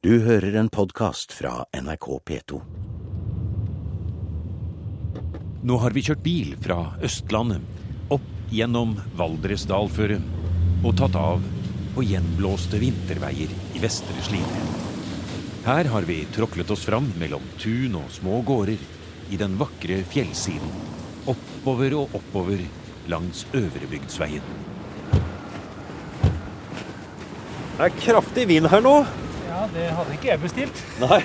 Du hører en podkast fra NRK P2. Nå har vi kjørt bil fra Østlandet, opp gjennom Valdresdalføret og tatt av på gjenblåste vinterveier i Vestre Slidre. Her har vi tråklet oss fram mellom tun og små gårder i den vakre fjellsiden. Oppover og oppover langs Øvrebygdsveien. Det er kraftig vind her nå. Ja, det hadde ikke jeg bestilt. Nei.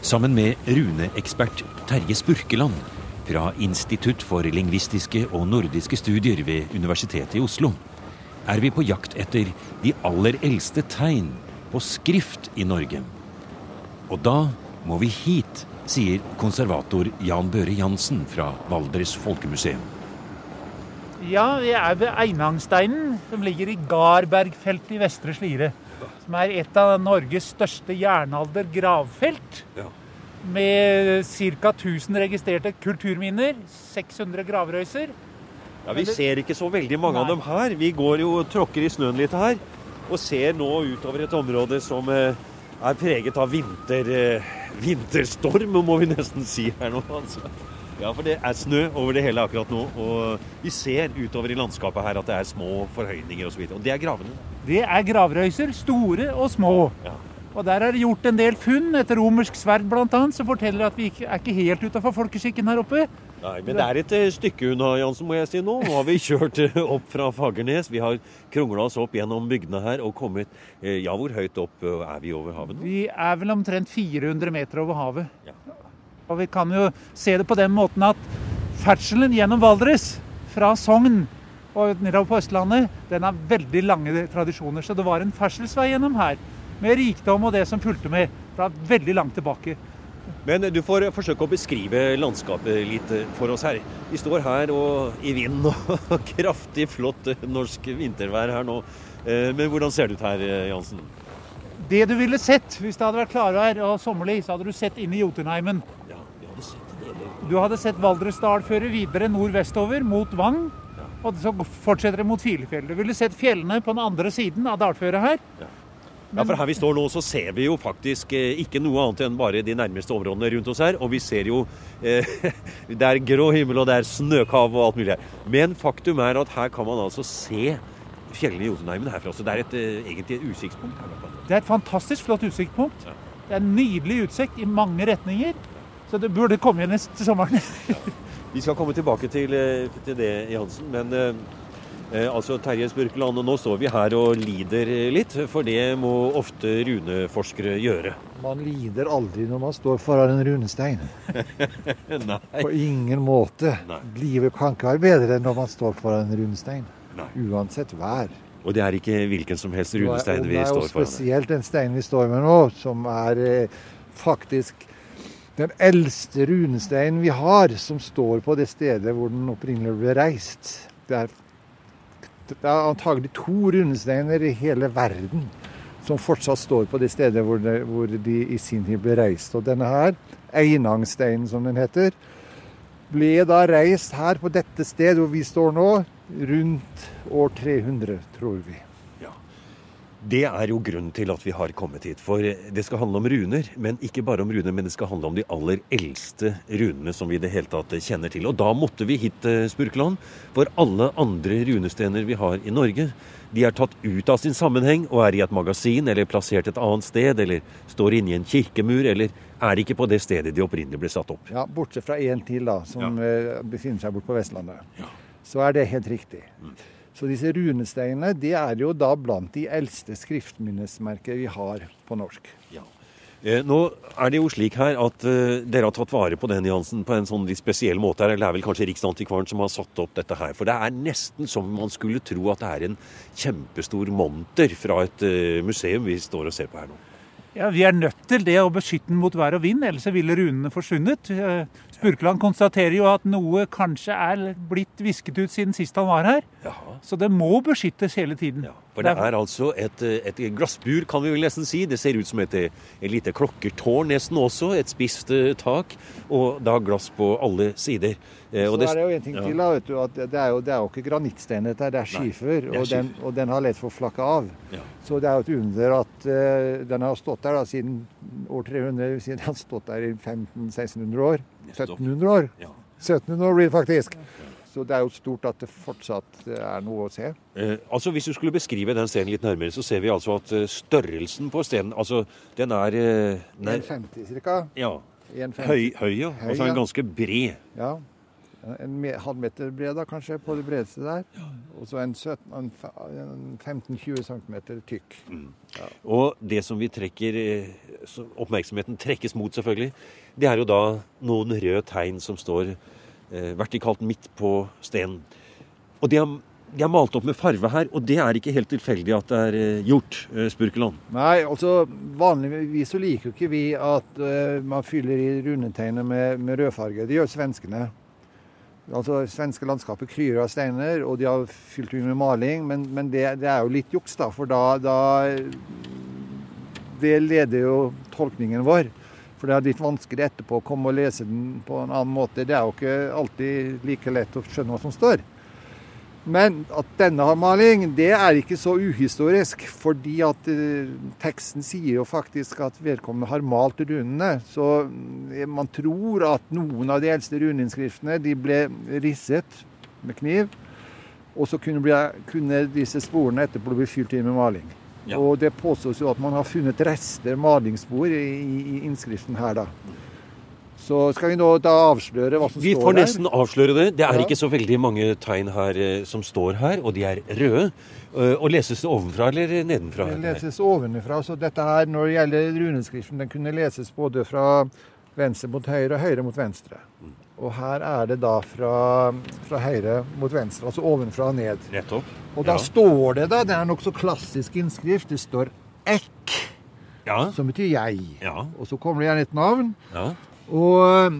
Sammen med runeekspert Terje Spurkeland fra Institutt for lingvistiske og nordiske studier ved Universitetet i Oslo er vi på jakt etter de aller eldste tegn på skrift i Norge. Og da må vi hit, sier konservator Jan Børe Jansen fra Valdres Folkemuseum. Ja, vi er ved Einangsteinen, som ligger i Garbergfeltet i Vestre Slidre. Som er et av Norges største jernalder gravfelt. Ja. Med ca. 1000 registrerte kulturminner, 600 gravrøyser. Ja, Vi ser ikke så veldig mange av dem her. Vi går jo og tråkker i snøen litt her. Og ser nå utover et område som eh, er preget av vinter, eh, vinterstorm, må vi nesten si her nå. altså. Ja, for det er snø over det hele akkurat nå. Og vi ser utover i landskapet her at det er små forhøyninger osv. Og, så videre. og det er gravene. Det er gravrøyser, store og små. Ja. Og der er det gjort en del funn, et romersk sverd bl.a., som forteller at vi ikke, er ikke helt utafor folkeskikken her oppe. Nei, men det er et eh, stykke unna, Jansen, må jeg si nå. Nå har vi kjørt eh, opp fra Fagernes. Vi har krongla oss opp gjennom bygdene her og kommet eh, Ja, hvor høyt opp er vi over havet nå? Vi er vel omtrent 400 meter over havet. Ja. Og vi kan jo se det på den måten at ferdselen gjennom Valdres fra Sogn og nedover på Østlandet, den har veldig lange tradisjoner. Så det var en ferdselsvei gjennom her. Med rikdom og det som fulgte med fra veldig langt tilbake. Men du får forsøke å beskrive landskapet litt for oss her. Vi står her og i vind og kraftig, flott norsk vintervær her nå. Eh, Men hvordan ser det ut her, eh, Jansen? Det du ville sett hvis det hadde vært klarvær og sommerlig, så hadde du sett inn i Jotunheimen. Ja, vi hadde sett det. Du hadde sett Valdresdal føre videre nordvestover mot Vang. Og så fortsetter det mot Filefjell. Du ville sett fjellene på den andre siden av dalføret her. Ja, for her vi står nå, så ser vi jo faktisk eh, ikke noe annet enn bare de nærmeste områdene rundt oss her. Og vi ser jo eh, Det er grå himmel, og det er snøkav og alt mulig her. Men faktum er at her kan man altså se fjellene i Jotunheimen herfra. Så det er et, eh, egentlig et utsiktspunkt her. Det er et fantastisk flott utsiktspunkt. Ja. Det er en nydelig utsikt i mange retninger. Så det burde komme igjen neste sommeren. Vi skal komme tilbake til, eh, til det, Jansen. Men eh, eh, altså Terje Spurkeland, nå står vi her og lider litt. For det må ofte runeforskere gjøre. Man lider aldri når man står foran en runestein. Nei. På ingen måte. Nei. Livet kan ikke være bedre enn når man står foran en runestein. Nei. Uansett vær. Og det er ikke hvilken som helst runestein vi står foran. Det er jo spesielt den steinen vi står med nå, som er eh, faktisk den eldste runesteinen vi har, som står på det stedet hvor den opprinnelig ble reist. Det er, det er antagelig to runesteiner i hele verden som fortsatt står på det stedet hvor, det, hvor de i sin tid ble reist. Og denne her, Einangsteinen som den heter, ble da reist her på dette sted hvor vi står nå, rundt år 300, tror vi. Det er jo grunnen til at vi har kommet hit. For det skal handle om runer. Men ikke bare om runer, men det skal handle om de aller eldste runene som vi i det hele tatt kjenner til. Og da måtte vi hit, eh, Spurkeland. For alle andre runestener vi har i Norge, de er tatt ut av sin sammenheng og er i et magasin eller plassert et annet sted, eller står inni en kirkemur, eller er ikke på det stedet de opprinnelig ble satt opp. Ja, Bortsett fra én til, da, som ja. befinner seg borte på Vestlandet. Så er det helt riktig. Så disse runesteinene det er jo da blant de eldste skriftminnesmerker vi har på norsk. Ja. Nå er det jo slik her at eh, dere har tatt vare på den Jansen, på en sånn litt spesiell måte. her. Eller det er vel kanskje Riksantikvaren som har satt opp dette her. For det er nesten som man skulle tro at det er en kjempestor monter fra et eh, museum vi står og ser på her nå. Ja, Vi er nødt til det å beskytte den mot vær og vind, ellers ville runene forsvunnet. Spurkeland konstaterer jo at noe kanskje er blitt visket ut siden sist han var her. Jaha. Så det må beskyttes hele tiden. Ja, for det er altså et, et glassbur, kan vi vel nesten si. Det ser ut som et, et lite klokkertårn nesten også. Et spisst eh, tak. Og da glass på alle sider. Eh, Så det- er det jo en ting ja. til. da, vet du, at Det er jo, det er jo ikke granittstein, dette, her, det er skifer. er Og, den, og den har lett for å flakke av. Ja. Så det er jo et under at uh, den har stått der da, siden år 300. Siden den har stått der i 1500-1600 år. Nettopp. 1700 år. 1700 år blir det faktisk. Så det er jo stort at det fortsatt er noe å se. Eh, altså Hvis du skulle beskrive den stenen litt nærmere, så ser vi altså at eh, størrelsen på stenen altså den er, eh, er 1,50 ca. ja, høy, høy, ja. Høy, Altså en ganske bred. Ja. En halvmeter bred da, kanskje, på det bredeste der. Og så en, en 15-20 cm tykk. Og det som vi trekker eh, Oppmerksomheten trekkes mot, selvfølgelig. Det er jo da noen røde tegn som står eh, vertikalt midt på stenen. Og de har, de har malt opp med farve her, og det er ikke helt tilfeldig at det er eh, gjort, eh, Spurkeland. Nei, altså vanligvis så liker jo ikke vi at eh, man fyller i runetegnet med, med rødfarge. Det gjør svenskene. Altså, Svenske landskapet kryr av steiner, og de har fylt ut med maling. Men, men det, det er jo litt juks, da, for da, da Det leder jo tolkningen vår. For det er litt vanskelig etterpå å komme og lese den på en annen måte. Det er jo ikke alltid like lett å skjønne hva som står. Men at denne har maling, det er ikke så uhistorisk. Fordi at eh, teksten sier jo faktisk at vedkommende har malt runene. Så mm, man tror at noen av de eldste runeinnskriftene de ble risset med kniv. Og så kunne, kunne disse sporene etterpå bli fylt inn med maling. Ja. Og det påstås jo at man har funnet rester, malingsspor, i, i, innskriften her, da. Så skal vi nå da avsløre hva som Vi står får her. nesten avsløre det. Det er Ja. ikke så veldig mange tegn her eh, som står her, og de er røde. Eh, Og leses det ovenfra eller nedenfra? Det leses ovenfra, så dette her, når det gjelder runeskriften, den kunne leses både fra venstre mot høyre og høyre mot venstre. Og her er det da fra, fra høyre mot venstre, altså ovenfra og ned. Nettopp. Og da Ja. står det da, det er nokså klassisk innskrift, det står ekk, Ja. som betyr jeg. ja. Og så kommer det gjerne et navn, ja. og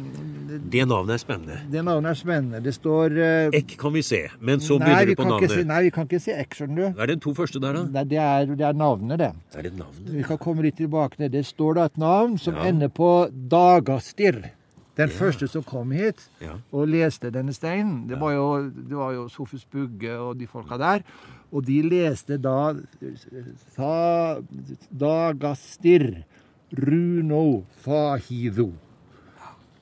Det navnet er spennende. det navnet er spennende. Det står uh, Ekk kan vi se, men så nei, begynner du på navnet. si, nei, vi kan ikke si ekk, skjønner du. Er det to første der, da? Nei, det er, det er navnet, det. Er det navnet? Vi kan komme litt tilbake til det. Det står da et navn som Ja. ender på Dagastir. Den første som kom hit og leste denne steinen, det var jo, det var jo Sofus Bugge og de folka der. Og de leste da sa, Dagastir Runo Fahido.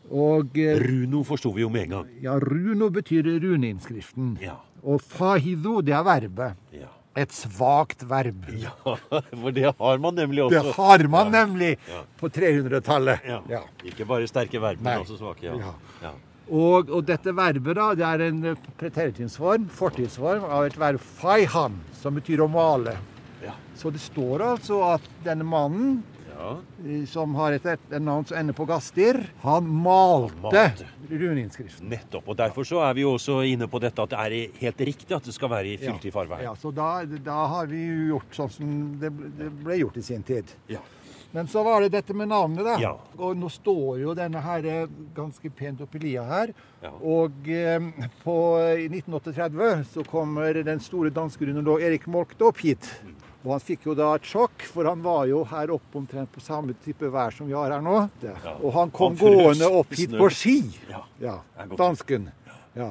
Og eh, Runo forsto vi jo med en gang. ja, Runo betyr runeinnskriften. Ja. Og Fahido, det er verbet. Ja. Et svakt verb. ja, for det har man nemlig også. Det har man nemlig Ja. på 300-tallet. Ja. Ja. Ikke bare sterke verb, men Nei. også svake. Ja. Ja. Ja. Og, og dette verbet da, det er en eh, preteritumsform, fortidsform, av et verb faihan, som betyr å male. Ja. Så det står altså at denne mannen, Ja. som har et, navn som ender på Gastir, han malte, malte. runeinnskriften. Nettopp. Og derfor så er vi jo også inne på dette at det er helt riktig at det skal være i fylt i farve. Ja, så da, da har vi jo gjort sånn som det det ble gjort i sin tid. Ja. Men så var det dette med navnet, da. Ja. Og nå står jo denne her ganske pent oppi lia her. Ja. Og eh, på, i 1938 så kommer den store danske runolog Erik Moltke opp hit. Og han fikk jo da et sjokk, for han var jo her oppe omtrent på samme type vær som vi har her nå. Ja. Og han kom Han gående opp hit på ski. Ja. Ja, dansken. Ja.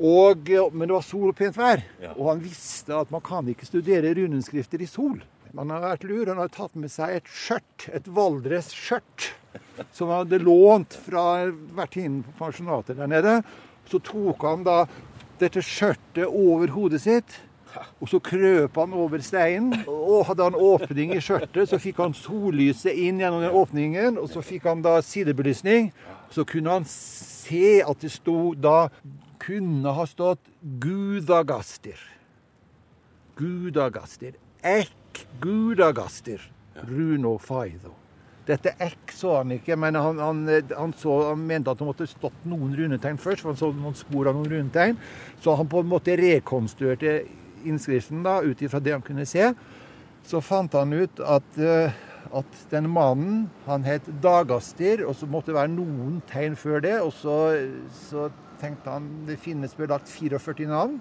Og, men det var sol og pent vær, og han visste at man kan ikke studere runenskrifter i sol. Man har vært lur, han har tatt med seg et skjørt, et Valdres-skjørt, som han hadde lånt fra vertinnen på pensjonatet der nede. Så tok han da dette skjørtet over hodet sitt, og så krøp han over steinen. Og hadde han åpning i skjørtet, så fikk han sollyset inn gjennom den åpningen, og så fikk han da sidebelysning. Så kunne han se at det sto da Kunne ha stått Gudagaster. Gudagaster. Ekk Gudagaster. Runo Faido. Dette ekk så han ikke, men han, han, han, så, han mente at det måtte stått noen runetegn først. for Han så noen spor av noen runetegn. Så han på en måte rekonstruerte innskriften da, ut ifra det han kunne se. Så fant han ut at, eh, at den mannen han het Dagastir, og så måtte det være noen tegn før det. Og så, så tenkte han det finnes belagt 44 navn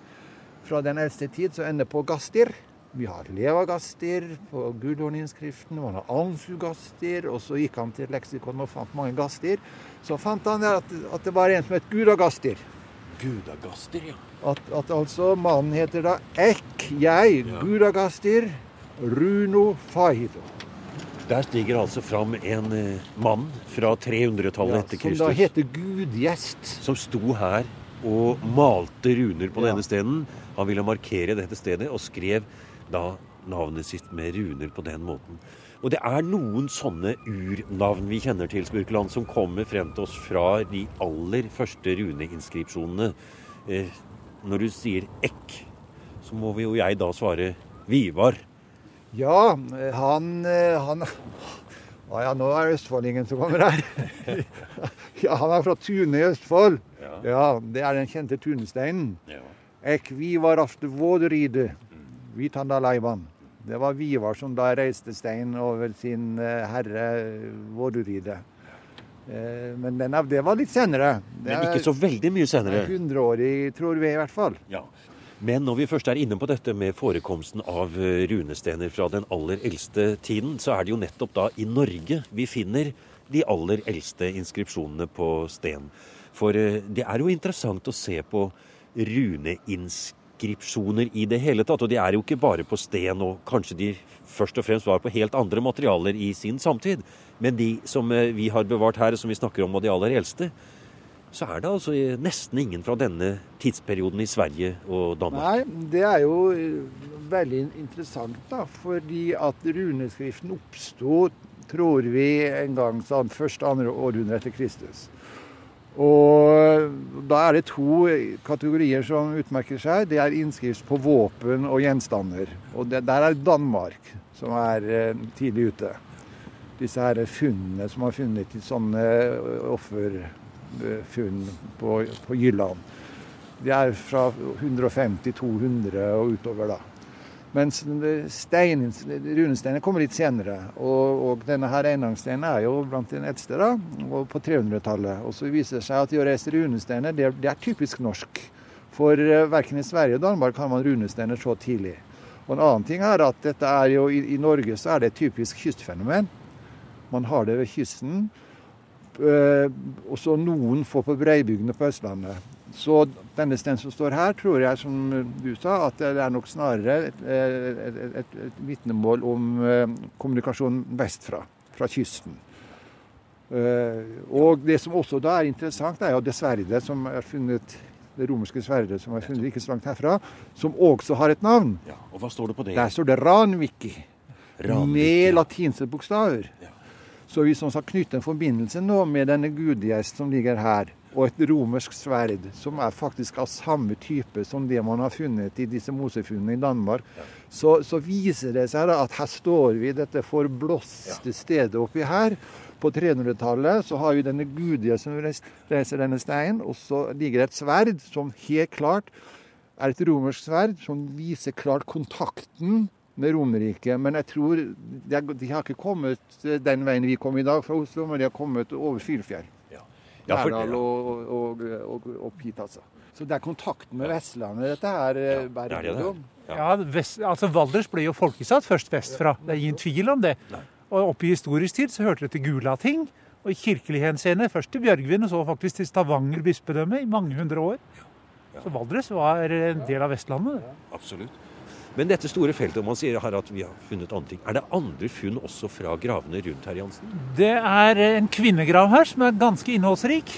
fra den eldste tid som ender på Gastir. Vi har Levagastir på gudhorninnskriften, man har Ansu-gastir, og så gikk han til leksikon og fant mange gastir. Så fant han at, at det var en som het Gudagastir. Gudagastir, ja. At, at altså mannen heter da Ek, jeg, Ja. Gudagastir, Runo Fahido. Der stiger altså fram en eh, mann fra 300-tallet Ja, etter som da heter Gudgjest. som sto her og malte runer på Ja. denne stenen. Han ville markere dette stedet og skrev da navnet sitt med runer på den måten. Og det er noen sånne urnavn vi kjenner til, Spurkeland, som kommer frem til oss fra de aller første runeinskripsjonene. Eh, når du sier Ekk, så må vi jo jeg da svare Vivar. Ja, han, eh, han Å ja, nå er det østfoldingen som kommer her. ja, han er fra Tune i Østfold. Ja. Ja, Det er den kjente tunesteinen. Ja. Ek vivar afte våderide, vitanda leivan. Det var Vivar som da reiste stein over sin eh, herre Vårderide. Eh, Men den, av det var litt senere. Det Men ikke så veldig mye senere. 100-årig, tror vi i hvert fall. Ja. Men når vi først er inne på dette med forekomsten av eh, runestener fra den aller eldste tiden, så er det jo nettopp da i Norge vi finner de aller eldste inskripsjonene på sten. For eh, det er jo interessant å se på runeinskripsjoner i det hele tatt. Og de er jo ikke bare på sten, og kanskje de først og fremst var på helt andre materialer i sin samtid. Men de som eh, vi har bevart her, som vi snakker om, og de aller eldste, så er det altså nesten ingen fra denne tidsperioden i Sverige og Danmark. Nei, det er jo eh, veldig interessant, da. Fordi at runeskriften oppsto, tror vi, en gang sånn første andre århundre etter Kristus. Og da er det to kategorier som utmerker seg. Det er innskrift på våpen og gjenstander. Og det, der er Danmark som er eh, tidlig ute. Disse her funnene som har funnet i sånne offerfunn på, på Jylland. De er fra 150-200 og utover, da. Mens steinen, runesteinen kommer litt senere. Og, og denne her eingangssteinen er jo blant den eldste, da, på 300-tallet. Og så viser det seg at de å reise runesteiner, det, det er typisk norsk. For uh, verken i Sverige og Danmark har man runesteiner så tidlig. Og en annen ting er at dette er jo, i, i Norge så er det et typisk kystfenomen. Man har det ved kysten. Uh, og så noen få på breibygdene på Østlandet. Så denne stenen som står her, tror jeg, som du sa, at det er nok snarere et, et, et, et, vitnemål om uh, kommunikasjon vestfra, fra kysten. Uh, og det som også da er interessant, er jo det sverdet som er funnet det romerske sverdet som er funnet ikke så langt herfra, som også har et navn. Ja, og hva står det på det? Der står det Ranviki, Ranviki, med ja. latinske bokstaver. Ja. Så hvis man skal knytte en forbindelse nå med denne gudgjest som ligger her, og et romersk sverd som er faktisk av samme type som det man har funnet i disse mosefunnene i Danmark, så, så viser det seg at her står vi dette forblåste stedet oppi her. På 300-tallet så har vi denne gudige som reiser denne steinen, og så ligger det et sverd som helt klart er et romersk sverd som viser klart kontakten med Romerriket. Men jeg tror de, de har ikke kommet den veien vi kom i dag fra Oslo, men de har kommet over Filefjell. Ja. Lærdal og, og, og, opp hit, altså. Så det er kontakt med Vestlandet dette her Ja, eh, bærer det det det preg om. Ja. Vest, altså Valdres ble jo folkesatt først vestfra. Det er ingen tvil om det. Nei. Og oppe i historisk tid så hørte det til Gulating. Og i kirkelig henseende først til Bjørgvin, og så faktisk til Stavanger bispedømme i mange hundre år. Så Valdres var en del av Vestlandet. det. Absolutt. Men dette store feltet, om man sier her at vi har funnet andre ting. Er det andre funn også fra gravene rundt her, Jansen? Det er en kvinnegrav her som er ganske innholdsrik.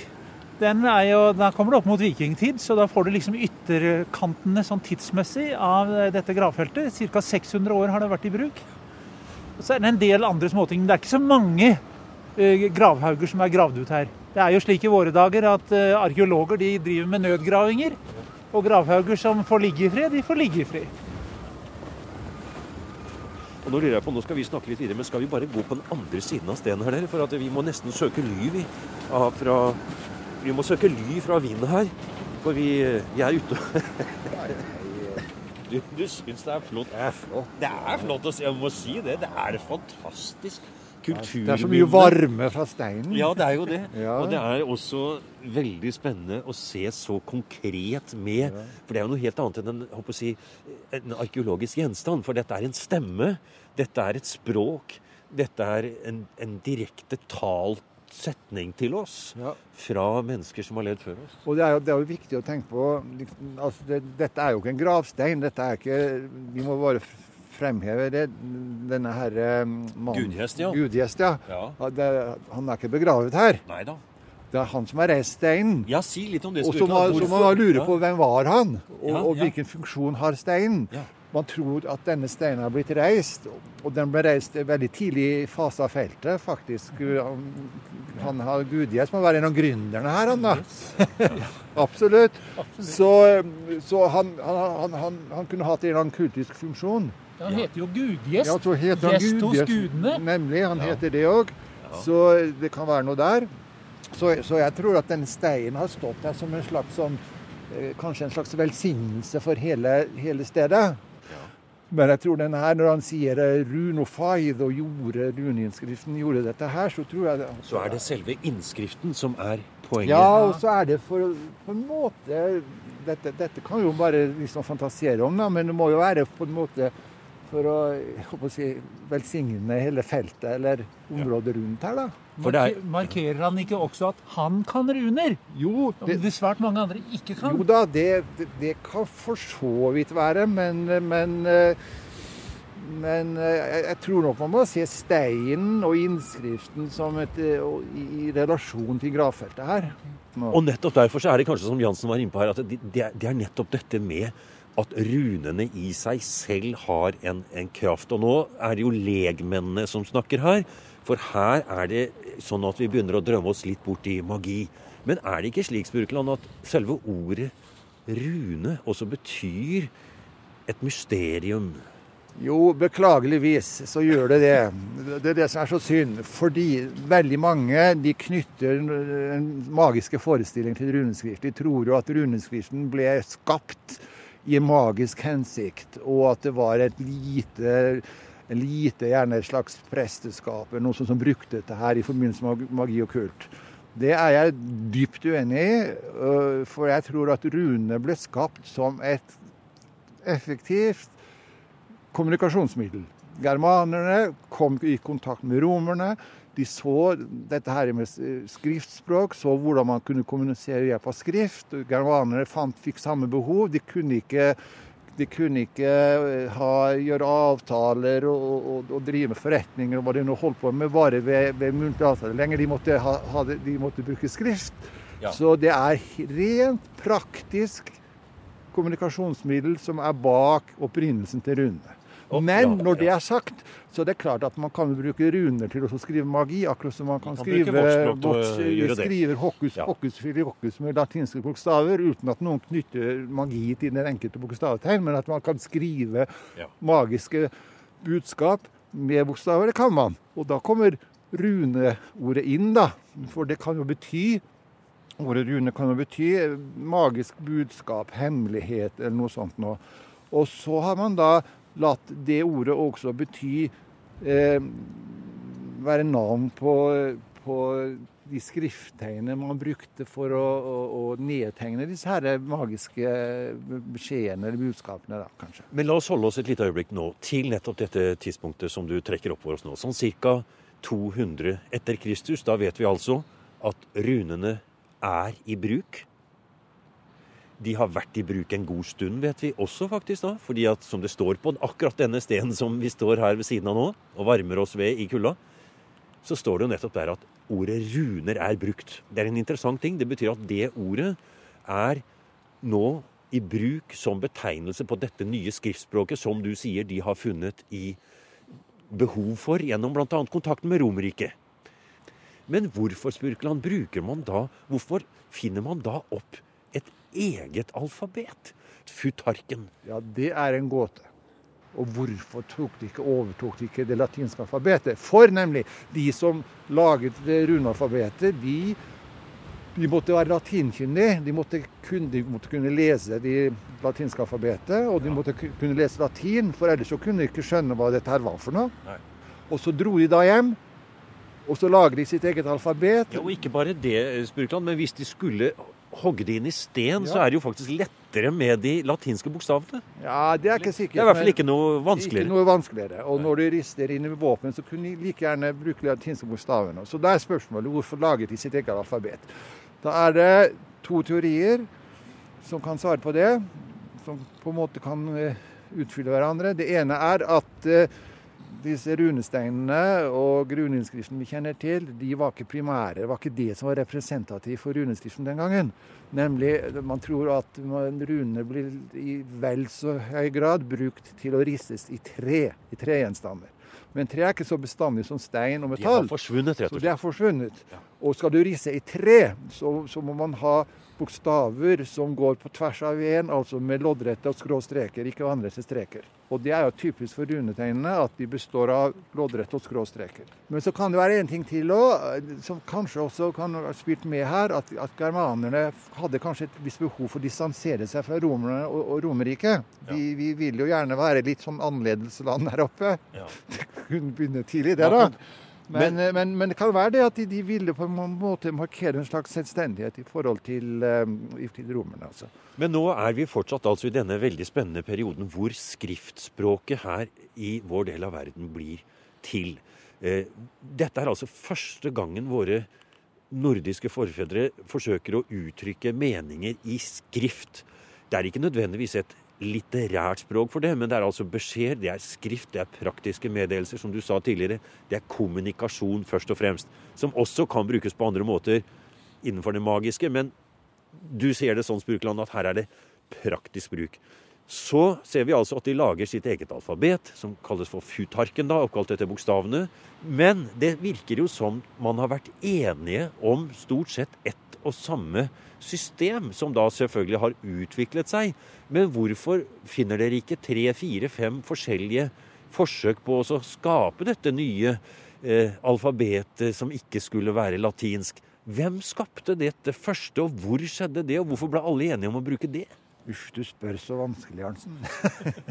Den er jo, der kommer det opp mot vikingtid, så da får du liksom ytterkantene sånn tidsmessig av dette gravfeltet. Ca. 600 år har det vært i bruk. Så er det en del andre småting. Det er ikke så mange eh, gravhauger som er gravd ut her. Det er jo slik i våre dager at eh, arkeologer de driver med nødgravinger. Og gravhauger som får ligge i fred, de får ligge i fred. Og Nå lurer jeg på, nå skal vi snakke litt videre, men skal vi bare gå på den andre siden av stenen her, dere? For at vi må nesten søke ly, vi. Av fra, vi må søke ly fra vinden her. For vi, vi er ute. Du, du syns det er flott? Det er flott. Det er flott å se, jeg må si det. Det er fantastisk kulturminne. Det er så mye varme fra steinen. Ja, det er jo det. Ja. Og det er også veldig spennende å se så konkret med. For det er jo noe helt annet enn en, håper å si, en arkeologisk gjenstand. For dette er en stemme. Dette er et språk. Dette er en, en direkte talt setning til oss Ja. fra mennesker som har levd før oss. Og det er, jo, det er jo viktig å tenke på liksom, altså det, Dette er jo ikke en gravstein. Dette er ikke Vi må bare fremheve det. Denne herre mannen Gudgjest, ja. Gudgjest, ja. Ja. Det, han er ikke begravet her. Nei da. Det er han som har reist steinen. Ja, si litt om det. Og så må, man lure på hvem var han, og, og hvilken funksjon har steinen. Man tror at denne steinen er blitt reist, og den ble reist i veldig tidlig fase av feltet, faktisk. Han, har Gudgjest må være en av gründerne her, han da. Absolutt. Så, så han, han, han, han, han kunne hatt en eller annen kultisk funksjon. Han heter jo Gudgjest. Ja, så heter han Gjest hos gudene. Nemlig, han heter det òg. Så det kan være noe der. Så, så jeg tror at denne steinen har stått der som en slags sånn eh, Kanskje en slags velsignelse for hele, hele stedet. Men jeg tror den her, når han sier eh, runofaid og gjorde runeinnskriften gjorde dette her, så tror jeg det, Så er det selve innskriften som er poenget. Ja, og så er det for på en måte dette, dette kan jo bare liksom fantasere om, da, men det må jo være på en måte for å, å si, velsigne hele feltet eller området rundt her, da. For det er- Marker- Markerer han ikke også at han kan runer? Jo, det, det svært mange andre ikke kan? jo da, det, det, det kan for så vidt være, men, men men eh, jeg, jeg tror nok man må se steinen og innskriften som et, eh, og i, i relasjon til gravfeltet her. Nå. Og nettopp derfor så er det kanskje som Jansen var inne på her, at det, det, er, det er nettopp dette med at runene i seg selv har en, en kraft. Og nå er det jo legmennene som snakker her. For her er det sånn at vi begynner å drømme oss litt bort i magi. Men er det ikke slik, Spurkeland, at selve ordet rune også betyr et mysterium? Jo, beklageligvis så gjør det det. Det er det som er så synd. Fordi veldig mange de knytter en magiske forestilling til runeskrift. De tror jo at runeskriften ble skapt i magisk hensikt, og at det var et lite lite, gjerne et slags presteskap, eller noe som, som brukte dette her i forbindelse med magi og kult. Det er jeg dypt uenig i, øh, for jeg tror at runene ble skapt som et effektivt kommunikasjonsmiddel. Germanerne kom i kontakt med romerne. De så dette her med skriftspråk, så hvordan man kunne kommunisere ved hjelp av skrift. Germanerne fant, fikk samme behov. De kunne ikke, de kunne ikke eh, ha, gjøre avtaler og, og, og drive med forretninger og hva de nå holdt på med, bare ved, ved muntlige avtaler lenger. De måtte, ha, ha, de måtte bruke skrift. Ja. Så det er rent praktisk kommunikasjonsmiddel som er bak opprinnelsen til runene. Men når det er sagt, så er det klart at man kan bruke runer til å skrive magi, akkurat som man kan, Man kan skrive å voks- skriver hokus Ja. hokus filiokus med latinske bokstaver, uten at noen knytter magi til den enkelte bokstavtegn, men at man kan skrive Ja. magiske budskap med bokstaver. Det kan man. Og da kommer runeordet inn, da. For det kan jo bety Ordet rune kan jo bety magisk budskap, hemmelighet eller noe sånt noe. Og så har man da latt det ordet også bety eh, Være navn på, på de skrifttegnene man brukte for å, å, å nedtegne disse her magiske beskjedene eller budskapene, da, kanskje. Men la oss holde oss et lite øyeblikk nå til nettopp dette tidspunktet som du trekker opp for oss nå. Sånn ca. 200 etter Kristus. Da vet vi altså at runene er i bruk. De har vært i bruk en god stund, vet vi også faktisk da. Fordi at som det står på akkurat denne stenen som vi står her ved siden av nå, og varmer oss ved i kulda, så står det jo nettopp der at ordet runer er brukt. Det er en interessant ting. Det betyr at det ordet er nå i bruk som betegnelse på dette nye skriftspråket som du sier de har funnet i behov for gjennom bl.a. kontakten med Romerriket. Men hvorfor, Spurkeland, bruker man da Hvorfor finner man da opp eget alfabet? Futarken. Ja, det er en gåte. Og hvorfor tok de ikke, overtok de ikke det latinske alfabetet? For nemlig, de som laget det runealfabetet, de De måtte være latinkyndige. De måtte kunne, de måtte kunne lese det latinske alfabetet, og de måtte kunne lese latin, for ellers så kunne de ikke skjønne hva dette her var for noe. Nei. Og så dro de da hjem, og så lager de sitt eget alfabet. Ja, og ikke bare det, Spurkland, men hvis de skulle hogge det inn i sten, så er det jo faktisk lettere med de latinske bokstavene. Ja, det er ikke sikkert. Det er i hvert fall ikke noe vanskeligere. Ikke noe vanskeligere. Og når du rister inn i våpen, så kunne de like gjerne bruke de latinske bokstavene. Så da er spørsmålet hvorfor laget de sitt eget alfabet. Da er det to teorier som kan svare på det, som på en måte kan eh, utfylle hverandre. Det ene er at eh, disse runesteinene og runeinnskriften vi kjenner til, de var ikke primære. Det var ikke det som var representativt for runeskriften den gangen. Nemlig, man tror at runene blir i vel så høy grad brukt til å ristes i tre, i tregjenstander. Men tre er ikke så bestandig som stein og metall. De har forsvunnet, rett og og Så de er forsvunnet. Og skal du risse i tre, så, så må man ha bokstaver som går på tvers av en, altså med loddrette og skrå streker, ikke vannrette streker. Og det er jo typisk for runetegnene at de består av loddrette og skrå streker. Men så kan det være en ting til òg, som kanskje også kan ha spilt med her, at, at germanerne hadde kanskje et visst behov for å distansere seg fra romerne og, og Romerriket. Vi, vi vil jo gjerne være litt sånn annerledesland her oppe. Ja. Det kunne begynne tidlig, det da. Men, eh, men, men det kan være det at de, de ville på en måte markere en slags selvstendighet i forhold til, um, til romerne. Altså. Men nå er vi fortsatt altså i denne veldig spennende perioden hvor skriftspråket her i vår del av verden blir til. Eh, Dette er altså første gangen våre nordiske forfedre forsøker å uttrykke meninger i skrift. Det er ikke nødvendigvis et litterært språk for det, men det er altså beskjed, det er skrift, det er praktiske meddelelser, som du sa tidligere. Det er kommunikasjon først og fremst, som også kan brukes på andre måter innenfor det magiske. men du ser det sånn, Spurkland, at her er det praktisk bruk. Så ser vi altså at de lager sitt eget alfabet, som kalles for futarken, da, oppkalt etter bokstavene. Men det virker jo som man har vært enige om stort sett ett og samme system, som da selvfølgelig har utviklet seg. Men hvorfor finner dere ikke tre, fire, fem forskjellige forsøk på å skape dette nye eh, alfabetet som ikke skulle være latinsk? Hvem skapte dette første, og hvor skjedde det, og hvorfor ble alle enige om å bruke det? Uff, du spør så vanskelig, Arntzen.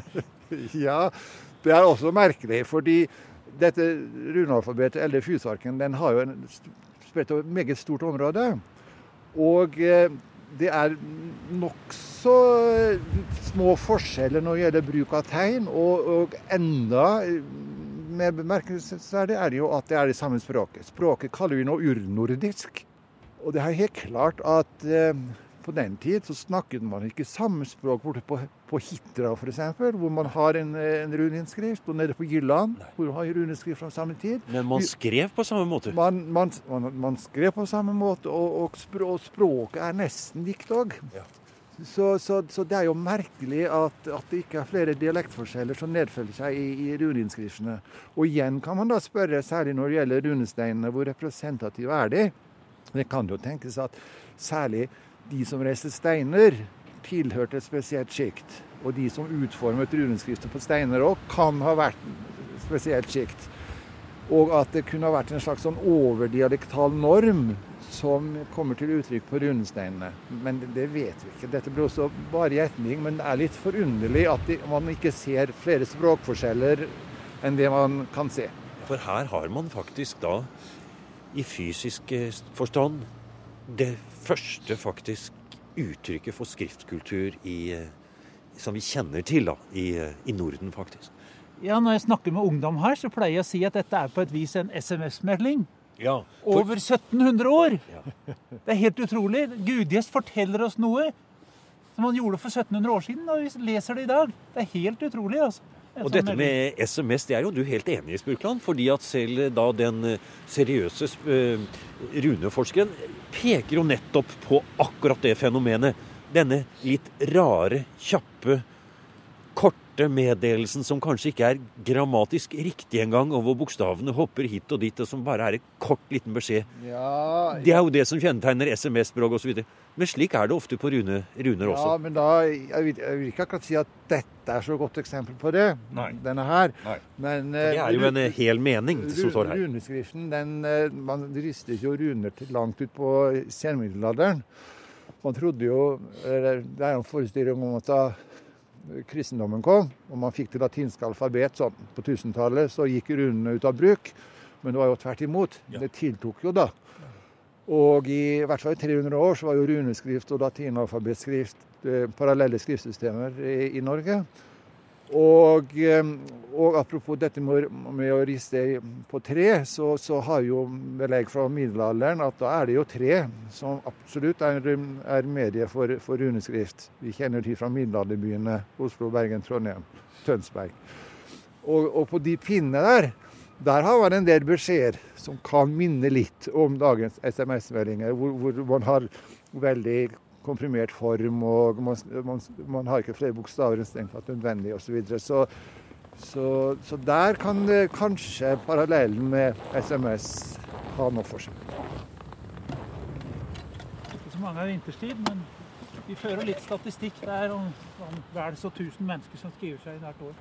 ja, det er også merkelig, fordi dette runealfabetet, eller fusarken, den har jo en spredt over et meget stort område. Og eh, det er nokså små forskjeller når det gjelder bruk av tegn, og, og enda mer bemerkelsesverdig er det jo at det er det samme språket. Språket kaller vi nå urnordisk. Og det er helt klart at eh, på den tid så snakket man ikke samme språk borte på, på Hitra f.eks., hvor man har en, en runeinnskrift, og nede på Jylland, hvor man har runeinnskrift fra samme tid. Men man skrev på samme måte. Man, man, man, man skrev på samme måte, og, og, og språket er nesten likt òg. Ja. Så, så, så det er jo merkelig at, at det ikke er flere dialektforskjeller som nedfølger seg i, i runeinnskriftene. Og igjen kan man da spørre, særlig når det gjelder runesteinene, hvor representative er de? Det kan jo tenkes at særlig de som reiste steiner, tilhørte et spesielt sjikt. Og de som utformet runeinnskrifter på steiner òg, kan ha vært et spesielt sjikt. Og at det kunne ha vært en slags sånn overdialektal norm som kommer til uttrykk på runesteinene. Men det, det vet vi ikke. Dette blir også bare gjetning, men det er litt forunderlig at man ikke ser flere språkforskjeller enn det man kan se. For her har man faktisk da, i fysisk eh, forstand, det første faktisk uttrykket for skriftkultur i, eh, som vi kjenner til da, i, eh, i Norden, faktisk. Ja, Når jeg snakker med ungdom her, så pleier jeg å si at dette er på et vis en SMS-melding. Ja, for, Over 1700 år! Det er helt utrolig. Gudgjest forteller oss noe som han gjorde for 1700 år siden, og vi leser det i dag. Det er helt utrolig, altså. Og sånn dette med SMS, det er jo du helt enig i, Spurkland. Fordi at selv da den eh, seriøse eh, runeforskeren peker jo nettopp på akkurat det fenomenet. Denne litt rare, kjappe, korte korte meddelelsen som kanskje ikke er grammatisk riktig engang, og hvor bokstavene hopper hit og dit, og som bare er en kort, liten beskjed. Ja, Det er jo det som kjennetegner SMS-språk osv. Men slik er det ofte på rune, runer ja, men da jeg vil, jeg vil ikke akkurat si at dette er så godt eksempel på det, Nei. denne her. Nei. Men Det er jo en eh, eh, hel mening som står her. Runeskriften, den, eh, man ristet jo runer til langt ut på senmiddelalderen. Man trodde jo eller Det er en forestilling om at da kristendommen kom, og man fikk det latinske alfabet sånn på 1000-tallet, så gikk runene ut av bruk. Men det var jo tvert imot. Det tiltok jo da. Og i, i hvert fall i 300 år så var jo runeskrift og latinalfabetskrift eh, parallelle skriftsystemer i, i Norge. Og, eh, og apropos dette med, med å riste på tre, så, så har jo belegg fra middelalderen at da er det jo tre som absolutt er, er medie for, for runeskrift. Vi kjenner til fra middelalderbyene Oslo, Bergen, Trondheim, Tønsberg. Og, og på de pinnene der, der har man en del beskjeder som kan minne litt om dagens SMS-meldinger, hvor, hvor man har veldig komprimert form, og man, man, man har ikke flere bokstaver enn strengt tatt nødvendig osv. Så, videre. så så Så der kan det kanskje parallellen med SMS ha noe for seg. Ikke så mange er vinterstid, men vi fører litt statistikk der om, om vel så 1000 mennesker som skriver seg inn hvert år.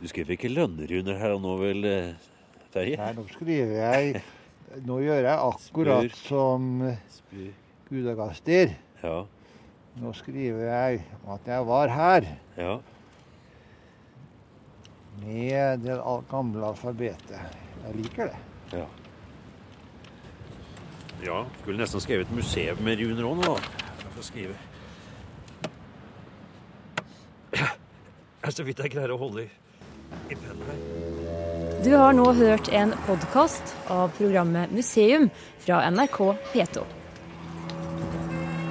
Du skriver ikke lønneruner her og nå, vel, eh, Terje? Nei, nå skriver jeg Nå gjør jeg akkurat som Spy- Gudagaster. Ja. Nå skriver jeg at jeg var her ja. med det gamle alfabetet. Jeg liker det. Ja. ja. Skulle nesten skrevet museum med runer òg nå, da. Jeg får skrive. Det er så vidt jeg greier å holde i, i pennen her. Du har nå hørt en podkast av programmet Museum fra NRK P2.